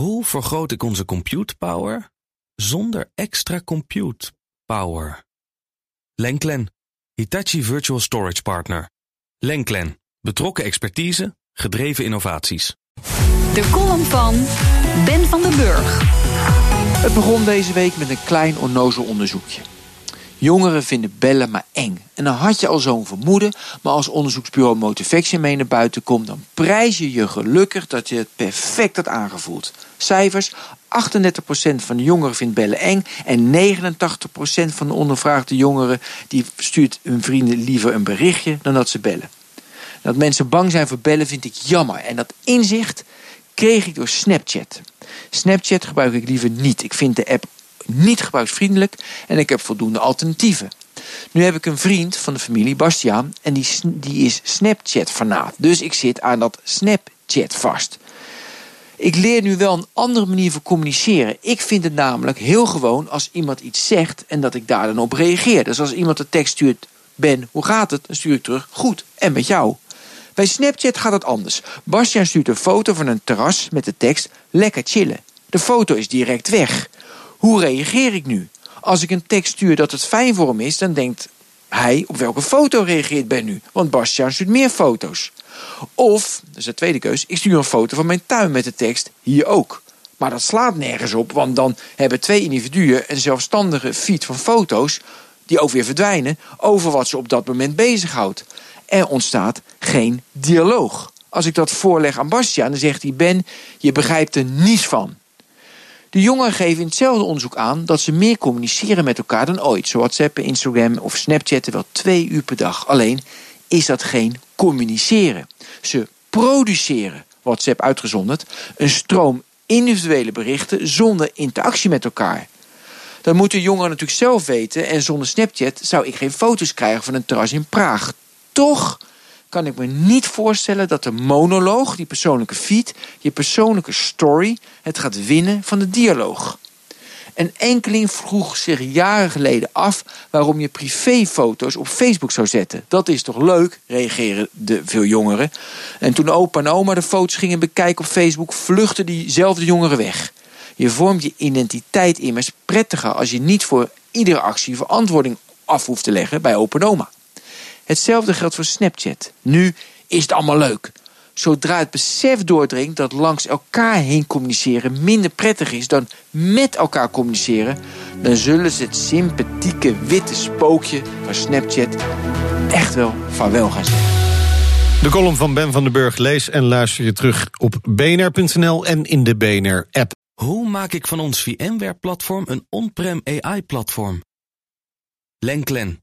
Hoe vergroot ik onze compute power zonder extra compute power? Lenklen, Hitachi Virtual Storage Partner. Lenklen, betrokken expertise, gedreven innovaties. De column van Ben van den Burg. Het begon deze week met een klein onnozel onderzoekje. Jongeren vinden bellen maar eng. En dan had je al zo'n vermoeden, maar als onderzoeksbureau Motivation mee naar buiten komt, dan prijs je je gelukkig dat je het perfect had aangevoeld. Cijfers: 38% van de jongeren vindt bellen eng en 89% van de ondervraagde jongeren die stuurt hun vrienden liever een berichtje dan dat ze bellen. Dat mensen bang zijn voor bellen vind ik jammer en dat inzicht kreeg ik door Snapchat. Snapchat gebruik ik liever niet. Ik vind de app niet gebruiksvriendelijk en ik heb voldoende alternatieven. Nu heb ik een vriend van de familie, Bastiaan, en die, die is Snapchat-fanaat. Dus ik zit aan dat Snapchat vast. Ik leer nu wel een andere manier van communiceren. Ik vind het namelijk heel gewoon als iemand iets zegt en dat ik daar dan op reageer. Dus als iemand de tekst stuurt, Ben, hoe gaat het? Dan stuur ik terug, goed, en met jou. Bij Snapchat gaat het anders. Bastiaan stuurt een foto van een terras met de tekst, lekker chillen. De foto is direct weg. Hoe reageer ik nu? Als ik een tekst stuur dat het fijn voor hem is, dan denkt hij op welke foto reageert Ben nu? Want Bastiaan stuurt meer foto's. Of, dat is de tweede keus, ik stuur een foto van mijn tuin met de tekst hier ook. Maar dat slaat nergens op, want dan hebben twee individuen een zelfstandige feed van foto's, die ook weer verdwijnen, over wat ze op dat moment bezighoudt. Er ontstaat geen dialoog. Als ik dat voorleg aan Bastiaan, dan zegt hij: Ben, je begrijpt er niets van. De jongeren geven in hetzelfde onderzoek aan dat ze meer communiceren met elkaar dan ooit. Zo WhatsAppen, Instagram of Snapchatten wel twee uur per dag. Alleen is dat geen communiceren. Ze produceren, WhatsApp uitgezonderd, een stroom individuele berichten zonder interactie met elkaar. Dat moeten jongeren natuurlijk zelf weten en zonder Snapchat zou ik geen foto's krijgen van een terras in Praag. Toch kan ik me niet voorstellen dat de monoloog, die persoonlijke feed, je persoonlijke story, het gaat winnen van de dialoog. Een enkeling vroeg zich jaren geleden af waarom je privéfoto's op Facebook zou zetten. Dat is toch leuk, reageren de veel jongeren. En toen opa en oma de foto's gingen bekijken op Facebook, vluchtten diezelfde jongeren weg. Je vormt je identiteit immers prettiger als je niet voor iedere actie verantwoording af hoeft te leggen bij opa en oma. Hetzelfde geldt voor Snapchat. Nu is het allemaal leuk. Zodra het besef doordringt dat langs elkaar heen communiceren minder prettig is dan met elkaar communiceren, dan zullen ze het sympathieke witte spookje van Snapchat echt wel vaarwel gaan zeggen. De column van Ben van den Burg lees en luister je terug op bnr.nl en in de BNR-app. Hoe maak ik van ons VMware-platform een on-prem AI-platform? Lenklen,